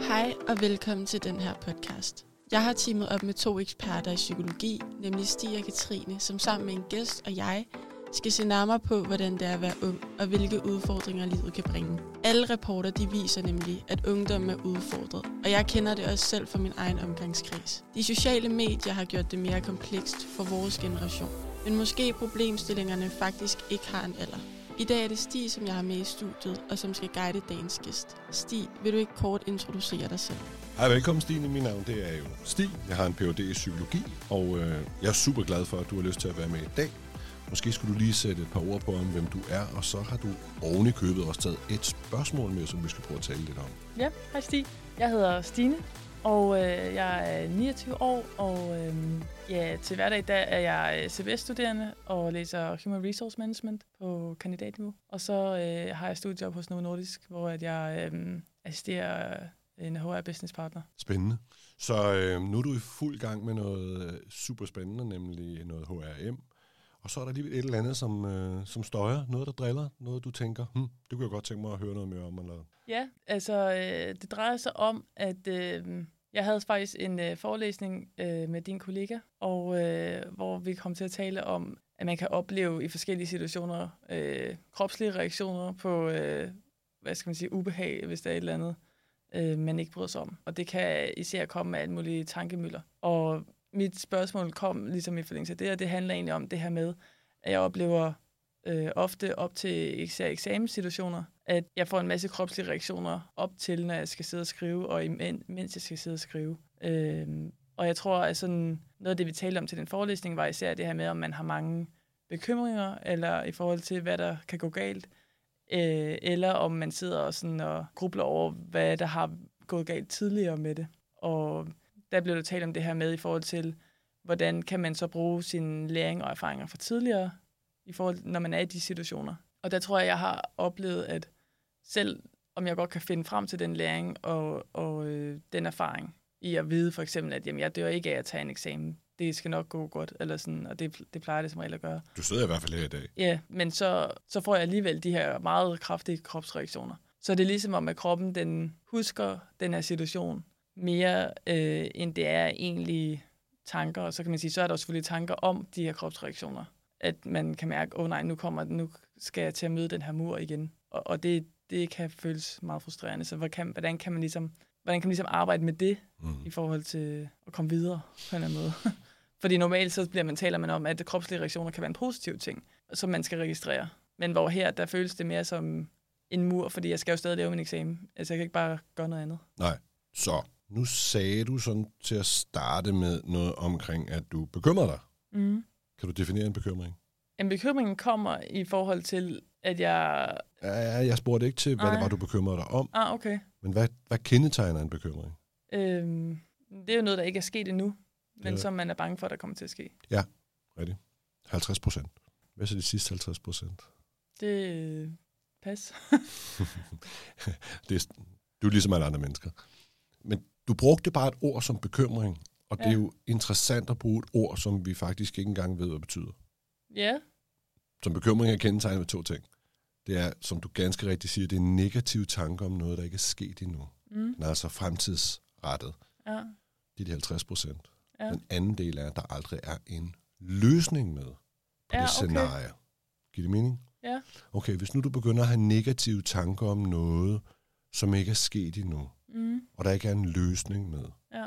Hej og velkommen til den her podcast. Jeg har teamet op med to eksperter i psykologi, nemlig Stig og Katrine, som sammen med en gæst og jeg skal se nærmere på, hvordan det er at være ung, og hvilke udfordringer livet kan bringe. Alle rapporter de viser nemlig, at ungdom er udfordret, og jeg kender det også selv fra min egen omgangskreds. De sociale medier har gjort det mere komplekst for vores generation, men måske problemstillingerne faktisk ikke har en alder. I dag er det Stig, som jeg har med i studiet, og som skal guide dagens gæst. Stig, vil du ikke kort introducere dig selv? Hej, velkommen Stine. Mit navn det er jo Stig. Jeg har en Ph.D. i psykologi, og øh, jeg er super glad for, at du har lyst til at være med i dag. Måske skulle du lige sætte et par ord på om, hvem du er, og så har du oven i købet også taget et spørgsmål med, som vi skal prøve at tale lidt om. Ja, hej Stig. Jeg hedder Stine, og øh, jeg er 29 år, og øh, ja, til hverdag der er jeg øh, CBS-studerende og læser Human Resource Management på kandidatniveau. Og så øh, har jeg studiejob hos Novo Nordisk, hvor at jeg øh, assisterer en HR Business Partner. Spændende. Så øh, nu er du i fuld gang med noget øh, super spændende, nemlig noget HRM. Og så er der lige et eller andet, som, øh, som støjer, noget, der driller, noget, du tænker, hm, det kunne jeg godt tænke mig at høre noget mere om. Eller... Ja, altså øh, det drejer sig om, at øh, jeg havde faktisk en øh, forelæsning øh, med din kollega, og øh, hvor vi kom til at tale om, at man kan opleve i forskellige situationer øh, kropslige reaktioner på, øh, hvad skal man sige, ubehag, hvis der er et eller andet, øh, man ikke bryder sig om. Og det kan især komme med alle mulige tankemøller. Og mit spørgsmål kom ligesom i forlængelse af det, og det handler egentlig om det her med, at jeg oplever øh, ofte op til især eksamenssituationer, at jeg får en masse kropslige reaktioner op til, når jeg skal sidde og skrive, og mens jeg skal sidde og skrive. Øhm, og jeg tror, at sådan, noget af det, vi talte om til den forelæsning, var især det her med, om man har mange bekymringer, eller i forhold til, hvad der kan gå galt, øh, eller om man sidder og, sådan og grubler over, hvad der har gået galt tidligere med det. Og der blev der talt om det her med i forhold til, hvordan kan man så bruge sin læring og erfaringer fra tidligere, i forhold, når man er i de situationer. Og der tror jeg, jeg har oplevet, at selv om jeg godt kan finde frem til den læring og, og øh, den erfaring i at vide for eksempel, at jamen, jeg dør ikke af at tage en eksamen. Det skal nok gå godt, eller sådan, og det, det plejer det som regel at gøre. Du sidder i hvert fald her i dag. Ja, men så, så får jeg alligevel de her meget kraftige kropsreaktioner. Så det er ligesom om, at kroppen den husker den her situation, mere øh, end det er egentlig tanker. Og så kan man sige, så er der selvfølgelig tanker om de her kropsreaktioner. At man kan mærke, åh oh, nej, nu, kommer, nu skal jeg til at møde den her mur igen. Og, og det, det kan føles meget frustrerende. Så hvordan kan, hvordan kan man ligesom, hvordan kan man ligesom arbejde med det mm. i forhold til at komme videre på en eller anden måde? Fordi normalt så bliver man, taler man om, at kropslige reaktioner kan være en positiv ting, som man skal registrere. Men hvor her, der føles det mere som en mur, fordi jeg skal jo stadig lave min eksamen. Altså jeg kan ikke bare gøre noget andet. Nej, så nu sagde du sådan til at starte med noget omkring, at du bekymrer dig. Mm. Kan du definere en bekymring? En bekymring kommer i forhold til, at jeg... Ja, ja jeg spurgte ikke til, hvad Ej. det var, du bekymrede dig om. Ah, okay. Men hvad, hvad kendetegner en bekymring? Øhm, det er jo noget, der ikke er sket endnu, men ja. som man er bange for, der kommer til at ske. Ja, rigtigt. 50 procent. Hvad er så de sidste 50 procent? Det pas. det er, du er ligesom alle andre mennesker. Men du brugte bare et ord som bekymring, og ja. det er jo interessant at bruge et ord, som vi faktisk ikke engang ved, hvad det betyder. Ja. Som bekymring er kendetegnet ved to ting. Det er, som du ganske rigtigt siger, det er en negativ tanke om noget, der ikke er sket endnu. Mm. Den er altså fremtidsrettet. Ja. Det er de 50 procent. Ja. Den anden del er, at der aldrig er en løsning med på ja, det scenarie. Okay. Giver det mening? Ja. Okay, hvis nu du begynder at have negative tanker om noget, som ikke er sket endnu, mm. og der ikke er en løsning med, ja.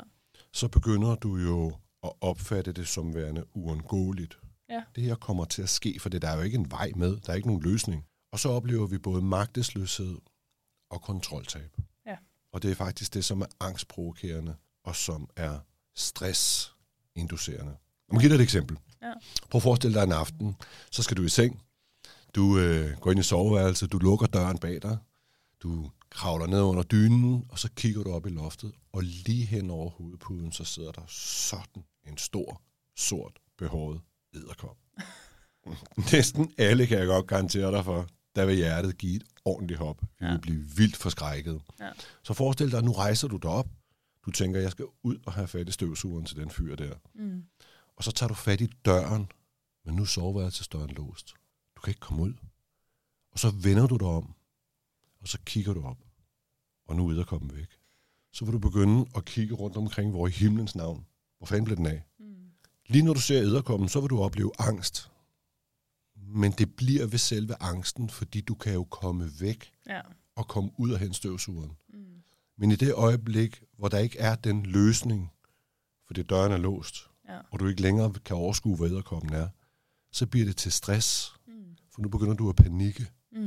så begynder du jo at opfatte det som værende uundgåeligt. Ja. Det her kommer til at ske, for det der er jo ikke en vej med, der er ikke nogen løsning. Og så oplever vi både magtesløshed og kontroltab. Ja. Og det er faktisk det, som er angstprovokerende, og som er stressinducerende. Jeg må give dig et eksempel. Ja. Prøv at forestille dig en aften, så skal du i seng, du øh, går ind i soveværelset, du lukker døren bag dig, du kravler ned under dynen, og så kigger du op i loftet, og lige hen over hovedpuden, så sidder der sådan en stor, sort, behåret edderkop. Næsten alle kan jeg godt garantere dig for, der vil hjertet give et ordentligt hop. Vi ja. vil blive vildt forskrækket. Ja. Så forestil dig, at nu rejser du dig op. Du tænker, jeg skal ud og have fat i støvsugeren til den fyr der. Mm. Og så tager du fat i døren, men nu soveværelsesdøren låst. Du kan ikke komme ud. Og så vender du dig om, og så kigger du op, og nu er edderkoppen væk. så vil du begynde at kigge rundt omkring, hvor i himlens navn, hvor fanden blev den af? Mm. Lige når du ser æderkoppen, så vil du opleve angst. Men det bliver ved selve angsten, fordi du kan jo komme væk Ja. og komme ud af henstøvsugeren. Mm. Men i det øjeblik, hvor der ikke er den løsning, fordi døren er låst, Ja. og du ikke længere kan overskue, hvor æderkoppen er, så bliver det til stress, Mm. for nu begynder du at panikke. Mm.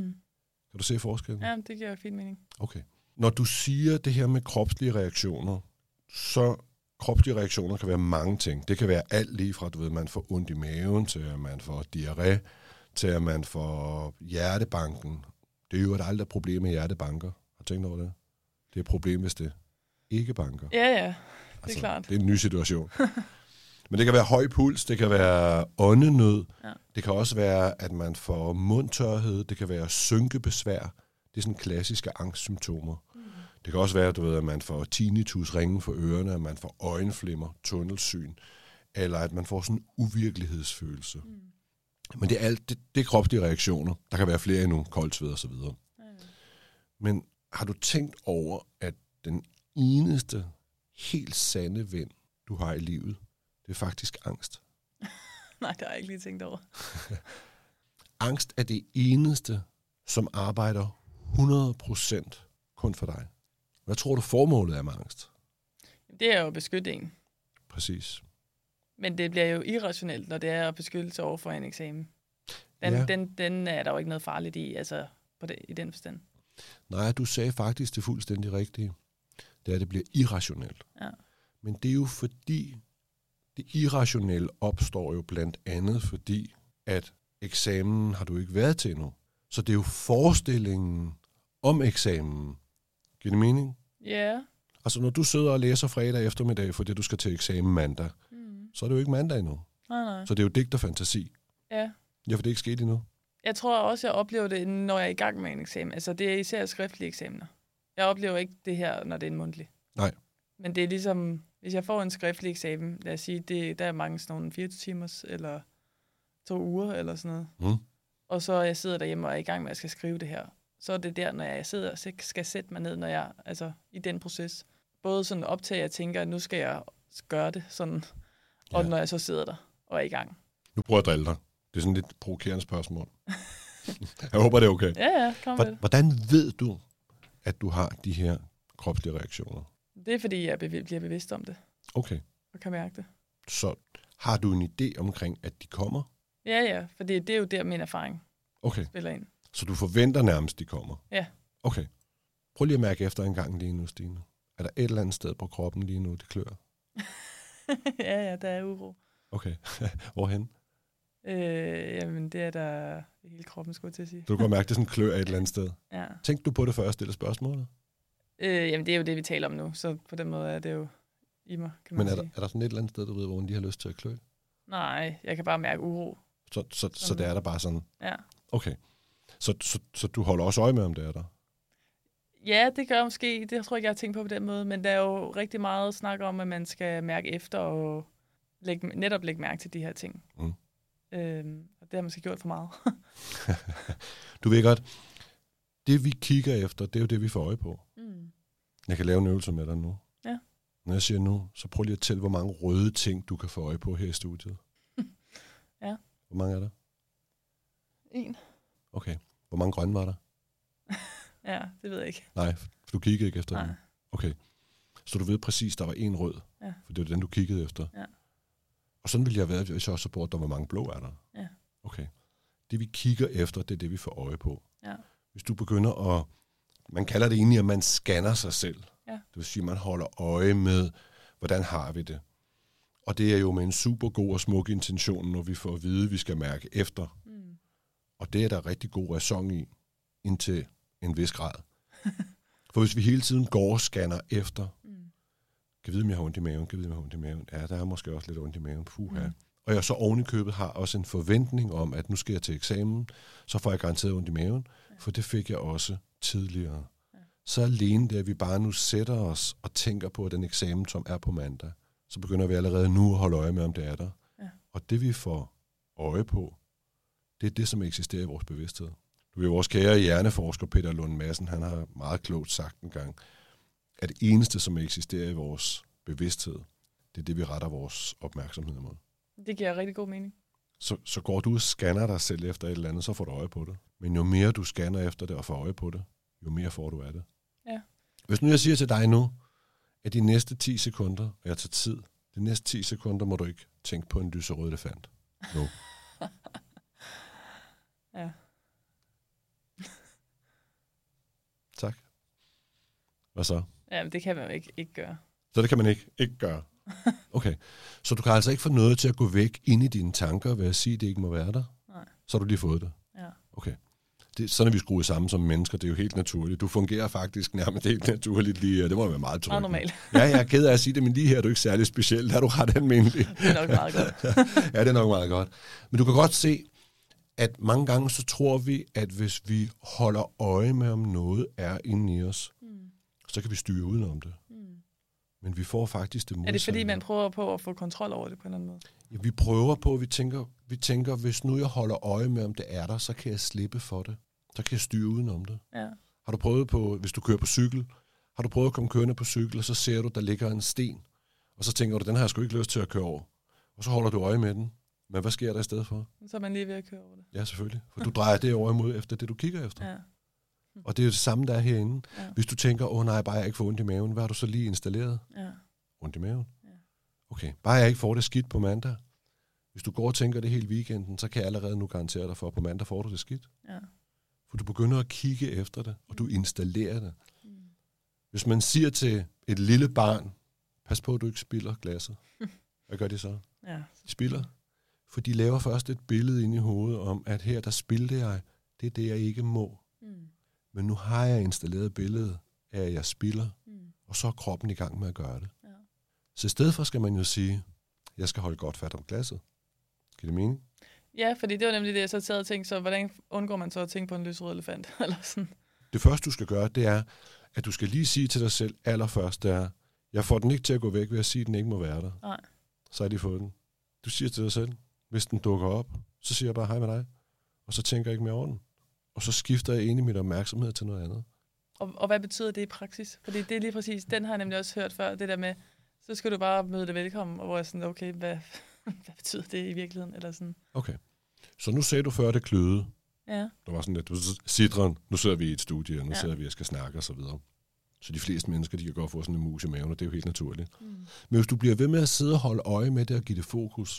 Kan du se forskellen? Ja, det giver fin mening. Okay. Når du siger det her med kropslige reaktioner, så kropslige reaktioner kan være mange ting. Det kan være alt lige fra, du ved, man får ondt i maven, til man får diarré, til at man får hjertebanken. Det er jo aldrig et problem med hjertebanker. Har du tænkt over det? Det er et problem, hvis det ikke banker. Ja, ja. Det er klart. Det er en ny situation. Men det kan være høj puls, det kan være åndenød, Ja. det kan også være, at man får mundtørhed, det kan være synkebesvær. Det er sådan klassiske angstsymptomer. Mm. Det kan også være, du ved, at man får tinnitus, ringen for ørerne, at man får øjenflimmer, tunnelsyn, eller at man får sådan en uvirkelighedsfølelse. Mm. Men det er alt, det, det er kropslige reaktioner. Der kan være flere endnu, koldt sved og så videre. Ja. Men har du tænkt over, at den eneste helt sande ven, du har i livet, det er faktisk angst? Nej, det har jeg ikke lige tænkt over. Angst er det eneste, som arbejder 100% kun for dig. Hvad tror du formålet er med angst? Det er jo at beskytte en. Præcis. Men det bliver jo irrationelt, når det er at beskytte sig over for en eksamen. Den, Ja. den, den er der jo ikke noget farligt i, altså på det, i den forstand. Nej, du sagde faktisk det fuldstændig rigtige. Det er, at det bliver irrationelt. Ja. Men det er jo fordi, det irrationelle opstår jo blandt andet fordi, at eksamen har du ikke været til endnu. Så det er jo forestillingen om eksamen. Giver det mening? Ja. Altså, når du sidder og læser fredag eftermiddag, fordi du skal til eksamen mandag. Så er det jo ikke mandag endnu. Nej, nej. Så det er jo digt og fantasi. Ja. Ja, for det er ikke sket endnu. Jeg tror også, jeg oplever det, når jeg er i gang med en eksamen. Altså, det er især skriftlige eksamener. Jeg oplever ikke det her, når det er en mundtlig. Nej. Men det er ligesom, hvis jeg får en skriftlig eksamen, lad os sige, det, der er mange sådan nogle 24 timers, eller to uger, eller sådan noget. Mm. Og så jeg sidder derhjemme og er i gang med at skal skrive det her. Så er det der, når jeg sidder og skal sætte mig ned, når jeg, altså i den proces. Både sådan op til, at jeg tænker, at nu skal jeg gøre det, sådan, og Ja. når jeg så sidder der og er i gang. Nu prøver jeg at drille dig. Det er sådan lidt provokerende spørgsmål. jeg håber, det er okay. Ja, ja, kom med Hvor-. Hvordan ved du, at du har de her kropslige reaktioner? Det er, fordi jeg bliver bevidst om det, Okay, og kan mærke det. så har du en idé omkring, at de kommer? Ja, ja, for det, det er jo der, min erfaring Okay, spiller ind. så du forventer nærmest, de kommer? Ja. Okay. Prøv lige at mærke efter en gang lige nu, Stine. Er der et eller andet sted på kroppen lige nu, det klør? ja, ja, der er uro. Okay. Hvorhen? Øh, jamen, det er der hele kroppen, skulle jeg til at sige. Du kan mærke, det sådan klør et eller andet sted. Ja. Tænkte du på det før jeg stillede spørgsmålet? Øh, jamen, det er jo det, vi taler om nu, så på den måde er det jo i mig, kan man Men er sige. der, er der sådan et eller andet sted, du ved, hvor de har lyst til at klø? Nej, jeg kan bare mærke uro. Så, så, så Sådan. det er der bare sådan, Ja. okay. Så, så, så du holder også øje med, om det er der? Ja, det gør jeg måske. Det tror jeg ikke, jeg har tænkt på på den måde. Men der er jo rigtig meget snak om, at man skal mærke efter og lægge, netop lægge mærke til de her ting. Mm. Øhm, og det har man måske gjort for meget. Du ved godt, det vi kigger efter, det er jo det, vi får øje på. mm. Jeg kan lave en øvelse med dig nu. Ja. Når jeg siger nu, så prøv lige at tælle, hvor mange røde ting, du kan få øje på her i studiet. Ja. Hvor mange er der? En. Okay. Hvor mange grønne var der? Ja, det ved jeg ikke. Nej, for du kiggede ikke efter Nej. den. Okay. Så du ved præcis, der var en rød. Ja. For det var den, du kiggede efter. Ja. Og sådan ville jeg været, hvis jeg også spurgte dig, hvor mange blå er der. Ja. Okay. Det vi kigger efter, det er det, vi får øje på. Ja. Hvis du begynder at... Man kalder det egentlig, at man scanner sig selv. Ja. Det vil sige, at man holder øje med, hvordan har vi det. Og det er jo med en super god og smuk intention, når vi får at vide, at vi skal mærke efter. Mm. Og det er der rigtig god ræson i, indtil en vis grad. For hvis vi hele tiden går og scanner efter, Mm. kan vide, om jeg har ondt i maven, kan vide, om jeg har ondt i maven. Ja, der er måske også lidt ondt i maven. Puha. Mm. Og jeg så oven i købet har også en forventning om, at nu skal jeg til eksamen, så får jeg garanteret ondt i maven, Ja. for det fik jeg også tidligere. Ja. Så alene det, at vi bare nu sætter os og tænker på den eksamen, som er på mandag, så begynder vi allerede nu at holde øje med, om det er der. Ja. Og det vi får øje på, det er det, som eksisterer i vores bevidsthed. Du ved, vores kære hjerneforsker Peter Lund Madsen, han har meget klogt sagt en gang, er det eneste, som eksisterer i vores bevidsthed. Det er det, vi retter vores opmærksomhed mod. Det giver rigtig god mening. Så, så går du og scanner dig selv efter et eller andet, så får du øje på det. Men jo mere du scanner efter det og får øje på det, jo mere får du af det. Ja. Hvis nu jeg siger til dig nu, at de næste 10 sekunder, og jeg tager tid, de næste 10 sekunder må du ikke tænke på en lyserød elefant. Nu. Ja. tak. Hvad så? Ja, men det kan man jo ikke, ikke gøre. Så det kan man ikke, ikke gøre. Okay. Så du kan altså ikke få noget til at gå væk ind i dine tanker ved at sige, at det ikke må være der? Nej. Så har du lige fået det? Ja. Okay. Det, sådan er vi skruet sammen som mennesker. Det er jo helt naturligt. Du fungerer faktisk nærmest helt naturligt lige, og det må være meget trygt. Normalt. Ja, jeg er ked af at sige det, men lige her er du ikke særlig speciel. Der er du ret almindelig. Det er nok meget godt. ja, det er nok meget godt. Men du kan godt se, at mange gange så tror vi, at hvis vi holder øje med, om noget er inde i os. Så kan vi styre udenom det. Mm. Men vi får faktisk det modsatte. Er det fordi, man prøver på at få kontrol over det på en eller anden måde? Ja, vi prøver på, vi tænker, vi tænker, hvis nu jeg holder øje med, om det er der, så kan jeg slippe for det. Så kan jeg styre udenom det. Ja. Har du prøvet på, hvis du kører på cykel, har du prøvet at komme kørende på cykel, og så ser du, der ligger en sten, og så tænker du, den har jeg sgu ikke lyst til at køre over. Og så holder du øje med den. Men hvad sker der i stedet for? Så er man lige ved at køre over det. Ja, selvfølgelig. For du drejer det over imod efter det, du kigger efter. Ja. Og det er jo det samme, der er herinde. Ja. Hvis du tænker, åh nej, bare jeg ikke får ondt i maven, hvad har du så lige installeret? Ja. Ondt i maven? Ja. Okay, bare jeg ikke får det skidt på mandag. Hvis du går og tænker det hele weekenden, så kan jeg allerede nu garantere dig for, at på mandag får du det skidt. Ja. For du begynder at kigge efter det, og du installerer det. Mm. Hvis man siger til et lille barn, pas på, at du ikke spilder glasset. Hvad gør de så? Ja. De spilder. For de laver først et billede ind i hovedet om, at her, der spildte jeg. Det er det, jeg ikke må. Mm. Men nu har jeg installeret billedet af, at jeg spilder, Mm. og så er kroppen i gang med at gøre det. Ja. Så i stedet for skal man jo sige, jeg skal holde godt fat om glasset. Giver det mening? Ja, fordi det var nemlig det, jeg så sad og tænkte, så hvordan undgår man så at tænke på en lysrød elefant? Eller sådan. Det første, du skal gøre, det er, at du skal lige sige til dig selv allerførst, det er, jeg får den ikke til at gå væk ved at sige, at den ikke må være der. Nej. Så har de fået den. Du siger til dig selv, hvis den dukker op, så siger jeg bare hej med dig. Og så tænker jeg ikke mere over den. Og så skifter jeg egentlig mit opmærksomhed til noget andet. Og, og hvad betyder det i praksis? Fordi det er lige præcis, den har jeg nemlig også hørt før, det der med, så skal du bare møde det velkommen, og hvor jeg er sådan, okay, hvad, hvad betyder det i virkeligheden? Eller sådan. Okay. Så nu sagde du før, det kløede. Ja, Der var sådan lidt, sidren, nu sidder vi i et studie, og nu Ja. sidder vi og skal snakke og så videre. Så de fleste mennesker, de kan godt få sådan en mus i maven, og det er jo helt naturligt. mm. Men hvis du bliver ved med at sidde og holde øje med det og give det fokus,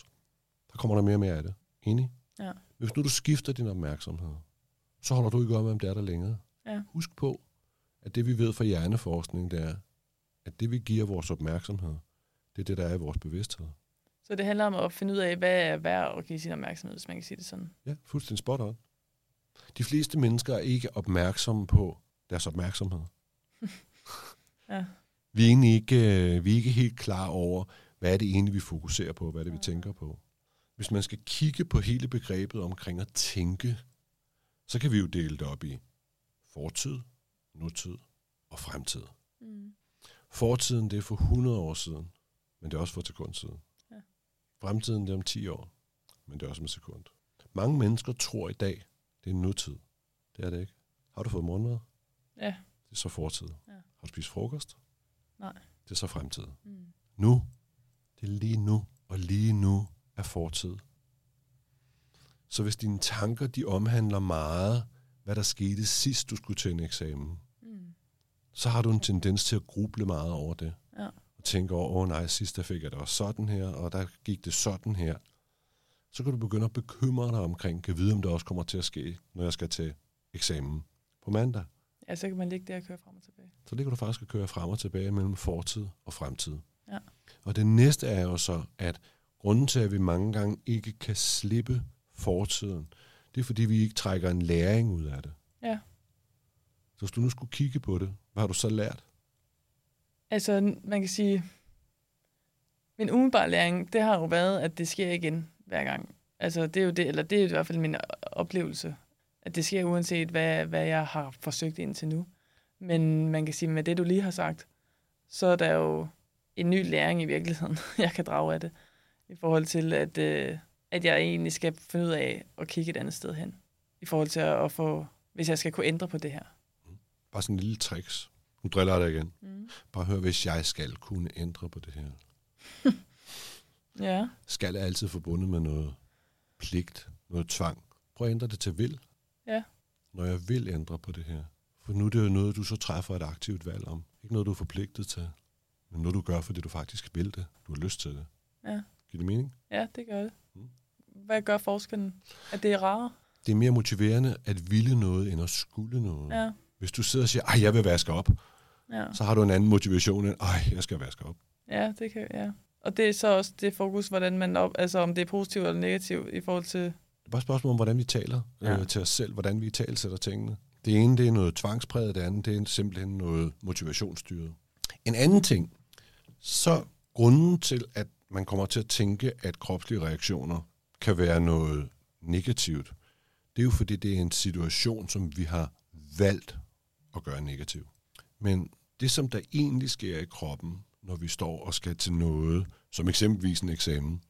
så kommer der mere og mere af det. Enig? Ja. Hvis nu du skifter din opmærksomhed, så holder du ikke øje med, om det er der længere. Ja. Husk på, at det vi ved fra hjerneforskning, det er, at det vi giver vores opmærksomhed, det er det, der er i vores bevidsthed. Så det handler om at finde ud af, hvad er værd at give sin opmærksomhed, hvis man kan sige det sådan. Ja, fuldstændig spot on. De fleste mennesker er ikke opmærksomme på deres opmærksomhed. Ja. Vi er egentlig ikke, øh, vi er ikke helt klar over, hvad er det egentlig, vi fokuserer på, hvad er det, vi tænker på. Hvis man skal kigge på hele begrebet omkring at tænke, så kan vi jo dele det op i fortid, nutid og fremtid. Mm. Fortiden, det er for 100 år siden, men det er også for et sekund siden. Ja. Fremtiden, det er om 10 år, men det er også om et sekund. Mange mennesker tror i dag, det er nutid. Det er det ikke. Har du fået morgenmad? Ja. Det er så fortid. Ja. Har du spist frokost? Nej. Det er så fremtid. Mm. Nu. Det er lige nu, og lige nu er fortid. Så hvis dine tanker, de omhandler meget, hvad der skete sidst, du skulle til en eksamen, Mm. så har du en tendens til at gruble meget over det. Ja. Og tænke over, åh nej, sidst der fik jeg det også sådan her, og der gik det sådan her. Så kan du begynde at bekymre dig omkring, kan vide, om det også kommer til at ske, når jeg skal til eksamen på mandag. Ja, så kan man ligge der og køre frem og tilbage. Så kan du faktisk at køre frem og tilbage mellem fortid og fremtid. Ja. Og det næste er jo så, at grunden til, at vi mange gange ikke kan slippe fortiden, det er fordi, vi ikke trækker en læring ud af det. Ja. Så hvis du nu skulle kigge på det, hvad har du så lært? Altså, man kan sige, min umiddelbare læring, det har jo været, at det sker igen hver gang. Altså, det er jo det, eller det er i hvert fald min oplevelse, at det sker uanset, hvad, hvad jeg har forsøgt indtil nu. Men man kan sige, med det, du lige har sagt, så er der jo en ny læring i virkeligheden, jeg kan drage af det, i forhold til, at, øh, at jeg egentlig skal finde ud af at kigge et andet sted hen, i forhold til at, at få, hvis jeg skal kunne ændre på det her. Bare sådan en lille tricks. Nu driller jeg dig igen. Mm. Bare hør, hvis jeg skal kunne ændre på det her. Ja. Skal er altid forbundet med noget pligt, noget tvang. Prøv at ændre det til vil. Ja. Når jeg vil ændre på det her. For nu er det jo noget, du så træffer et aktivt valg om. Ikke noget, du er forpligtet til. Men noget, du gør, fordi du faktisk vil det. Du har lyst til det. Ja. Giver det mening? Ja, det gør det. Mm. Hvad gør forskellen? At det er rarere? Det er mere motiverende at ville noget, end at skulle noget. Ja. Hvis du sidder og siger, ej, jeg vil vaske op, Ja. så har du en anden motivation end, ej, jeg skal vaske op. Ja, det kan ja. Og det er så også det fokus, hvordan man op, altså om det er positivt eller negativt i forhold til... Det er bare et spørgsmål om, hvordan vi taler Ja. øh, til os selv, hvordan vi talsætter tingene. Det ene, det er noget tvangspræget, det andet, det er simpelthen noget motivationsstyret. En anden ting, så grunden til, at man kommer til at tænke, at kropslige reaktioner kan være noget negativt, det er jo fordi, det er en situation, som vi har valgt at gøre negativ. Men det, som der egentlig sker i kroppen, når vi står og skal til noget, som eksempelvis en eksamen,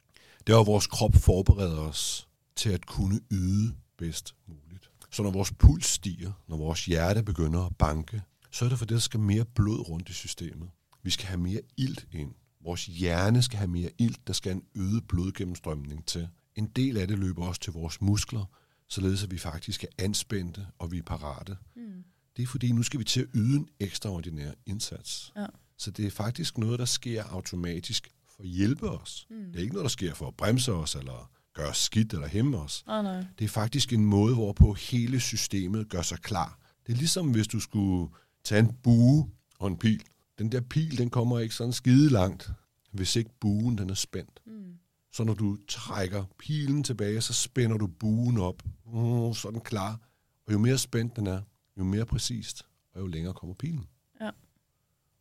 det er, at vores krop forbereder os til at kunne yde bedst muligt. Så når vores puls stiger, når vores hjerte begynder at banke, så er det fordi, der skal mere blod rundt i systemet. Vi skal have mere ilt ind. Vores hjerne skal have mere ilt. Der skal en øget blodgennemstrømning til. En del af det løber også til vores muskler, således at vi faktisk er anspændte og vi er parate. Mm. Det er fordi, nu skal vi til at yde en ekstraordinær indsats. Ja. Så det er faktisk noget, der sker automatisk for at hjælpe os. Mm. Det er ikke noget, der sker for at bremse os, eller gøre os skidt, eller hæmme os. Nej, nej. Det er faktisk en måde, hvorpå hele systemet gør sig klar. Det er ligesom, hvis du skulle tage en bue og en pil. Den der pil, den kommer ikke sådan skide langt, hvis ikke buen den er spændt. Mm. Så når du trækker pilen tilbage, så spænder du buen op. Uh, så er den klar. Og jo mere spændt den er, jo mere præcist, og jo længere kommer pilen. Ja.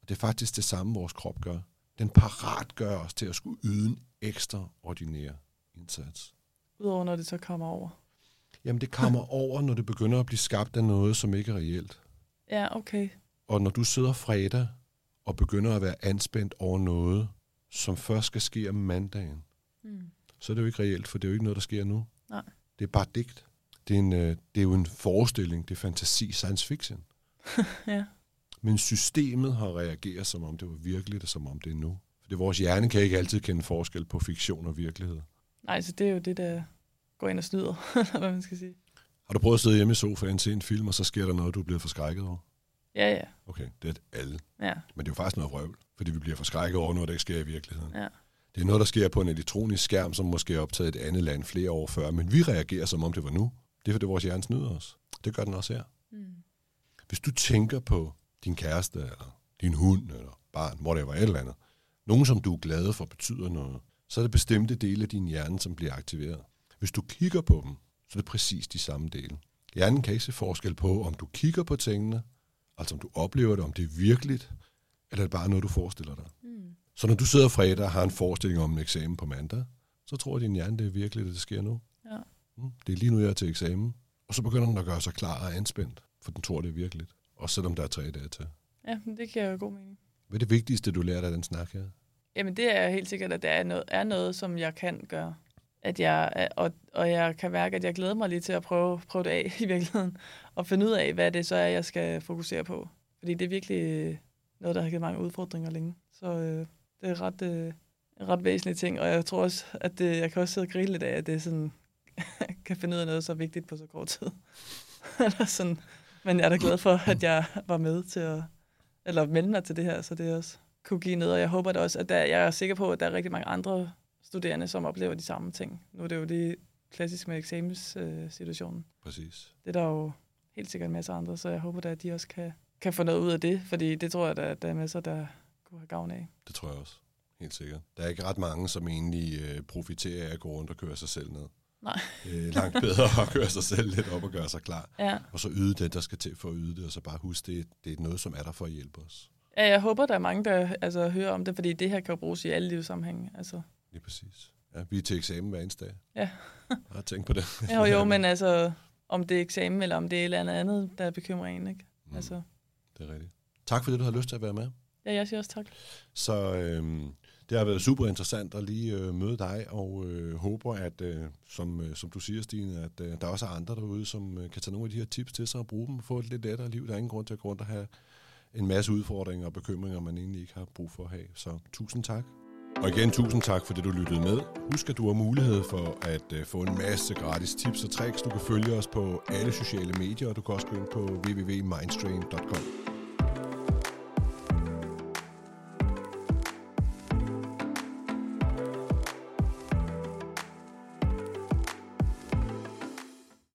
Og det er faktisk det samme, vores krop gør. Den parat gør os til at skulle yde en ekstraordinær indsats. Udover når det så kommer over. Jamen, det kommer over, når det begynder at blive skabt af noget, som ikke er reelt. Ja, okay. Og når du sidder fredag og begynder at være anspændt over noget, som først skal ske om mandagen, Mm. så er det jo ikke reelt, for det er jo ikke noget, der sker nu. Nej. Det er bare digt. Det er, en, øh, det er jo en forestilling, det er fantasi, science fiction. Ja. Men systemet har reageret, som om det var virkeligt, og som om det er nu. For det vores hjerne kan ikke altid kende forskel på fiktion og virkelighed. Nej, så det er jo det, der går ind og snyder, hvad man skal sige. Har du prøvet at sidde hjemme i sofaen, se en film, og så sker der noget, du er blevet forskrækket over? Ja, ja. Okay, det er alle. Ja, Men det er jo faktisk noget vrøvl, fordi vi bliver forskrækket over noget, der ikke sker i virkeligheden. ja. Det er noget, der sker på en elektronisk skærm, som måske er optaget i et andet land flere år før, men vi reagerer, som om det var nu. Det er, fordi vores hjerne snyder os. Det gør den også her. Mm. Hvis du tænker på din kæreste, eller din hund, eller barn, hvor det var et eller andet, nogen, som du er glad for, betyder noget, så er det bestemte dele af din hjerne, som bliver aktiveret. Hvis du kigger på dem, så er det præcis de samme dele. Hjernen kan ikke se forskel på, om du kigger på tingene, altså om du oplever det, om det er virkeligt, eller er det bare noget, du forestiller dig. Mm. Så når du sidder fredag og har en forestilling om en eksamen på mandag, så tror din hjerne, det er virkeligt, at det sker nu. Ja. Mm, Det er lige nu, jeg er til eksamen. Og så begynder den at gøre sig klar og anspændt, for den tror, det er virkeligt. Også selvom der er tre dage til. Ja, det giver jo god mening. Hvad er det vigtigste, du lærte af den snak her? Jamen, det er helt sikkert, at der er noget, er noget som jeg kan gøre. At jeg, og, og jeg kan mærke, at jeg glæder mig lige til at prøve, prøve det af i virkeligheden. Og finde ud af, hvad det så er, jeg skal fokusere på. Fordi det er virkelig øh, noget, der har givet mange udfordringer længe. Så øh, det er ret, øh, en ret væsentlig ting. Og jeg tror også, at det, jeg kan også sidde og grine lidt af, at det er sådan, kan finde ud af noget så vigtigt på så kort tid. eller sådan. Men jeg er da glad for, at jeg var med til at, eller melde mig til det her, så det også kunne give noget. Og jeg håber da også, at der, jeg er sikker på, at der er rigtig mange andre studerende, som oplever de samme ting. Nu er det jo lige klassisk med eksamenssituationen. Øh. Præcis. det er der jo helt sikkert en masse andre, så jeg håber da, at de også kan, kan få noget ud af det, fordi det tror jeg, der, der er masser, der kunne have gavn af. Det tror jeg også. Helt sikkert. Der er ikke ret mange, som egentlig øh, profiterer af at gå rundt og køre sig selv ned. Nej. Det er langt bedre at køre sig selv lidt op og gøre sig klar. Ja. Og så yde det, der skal til for at yde det, og så bare huske, det, det er noget, som er der for at hjælpe os. ja, jeg håber, der er mange, der altså, hører om det, fordi det her kan jo bruges i alle livssammenhænge. Altså. Lige præcis. Ja, vi er til eksamen hver eneste dag. Ja. Jeg har tænkt på det. Jo, jo, men altså, om det er eksamen, eller om det er et eller andet andet, der bekymrer en, ikke? Mm, Altså, Det er rigtigt. Tak for det, du har lyst til at være med. ja, jeg siger også tak. Så øhm, det har været super interessant at lige øh, møde dig, og øh, håber, at øh, som, øh, som du siger, Stine, at øh, der også er andre derude, som øh, kan tage nogle af de her tips til sig og bruge dem og få et lidt lettere liv. Der er ingen grund til at gå rundt og have en masse udfordringer og bekymringer, man egentlig ikke har brug for at have. Så tusind tak. Og igen, tusind tak, for det, du lyttede med. Husk, at du har mulighed for at øh, få en masse gratis tips og tricks. Du kan følge os på alle sociale medier, og du kan også gå ind på www.mindstrain.com.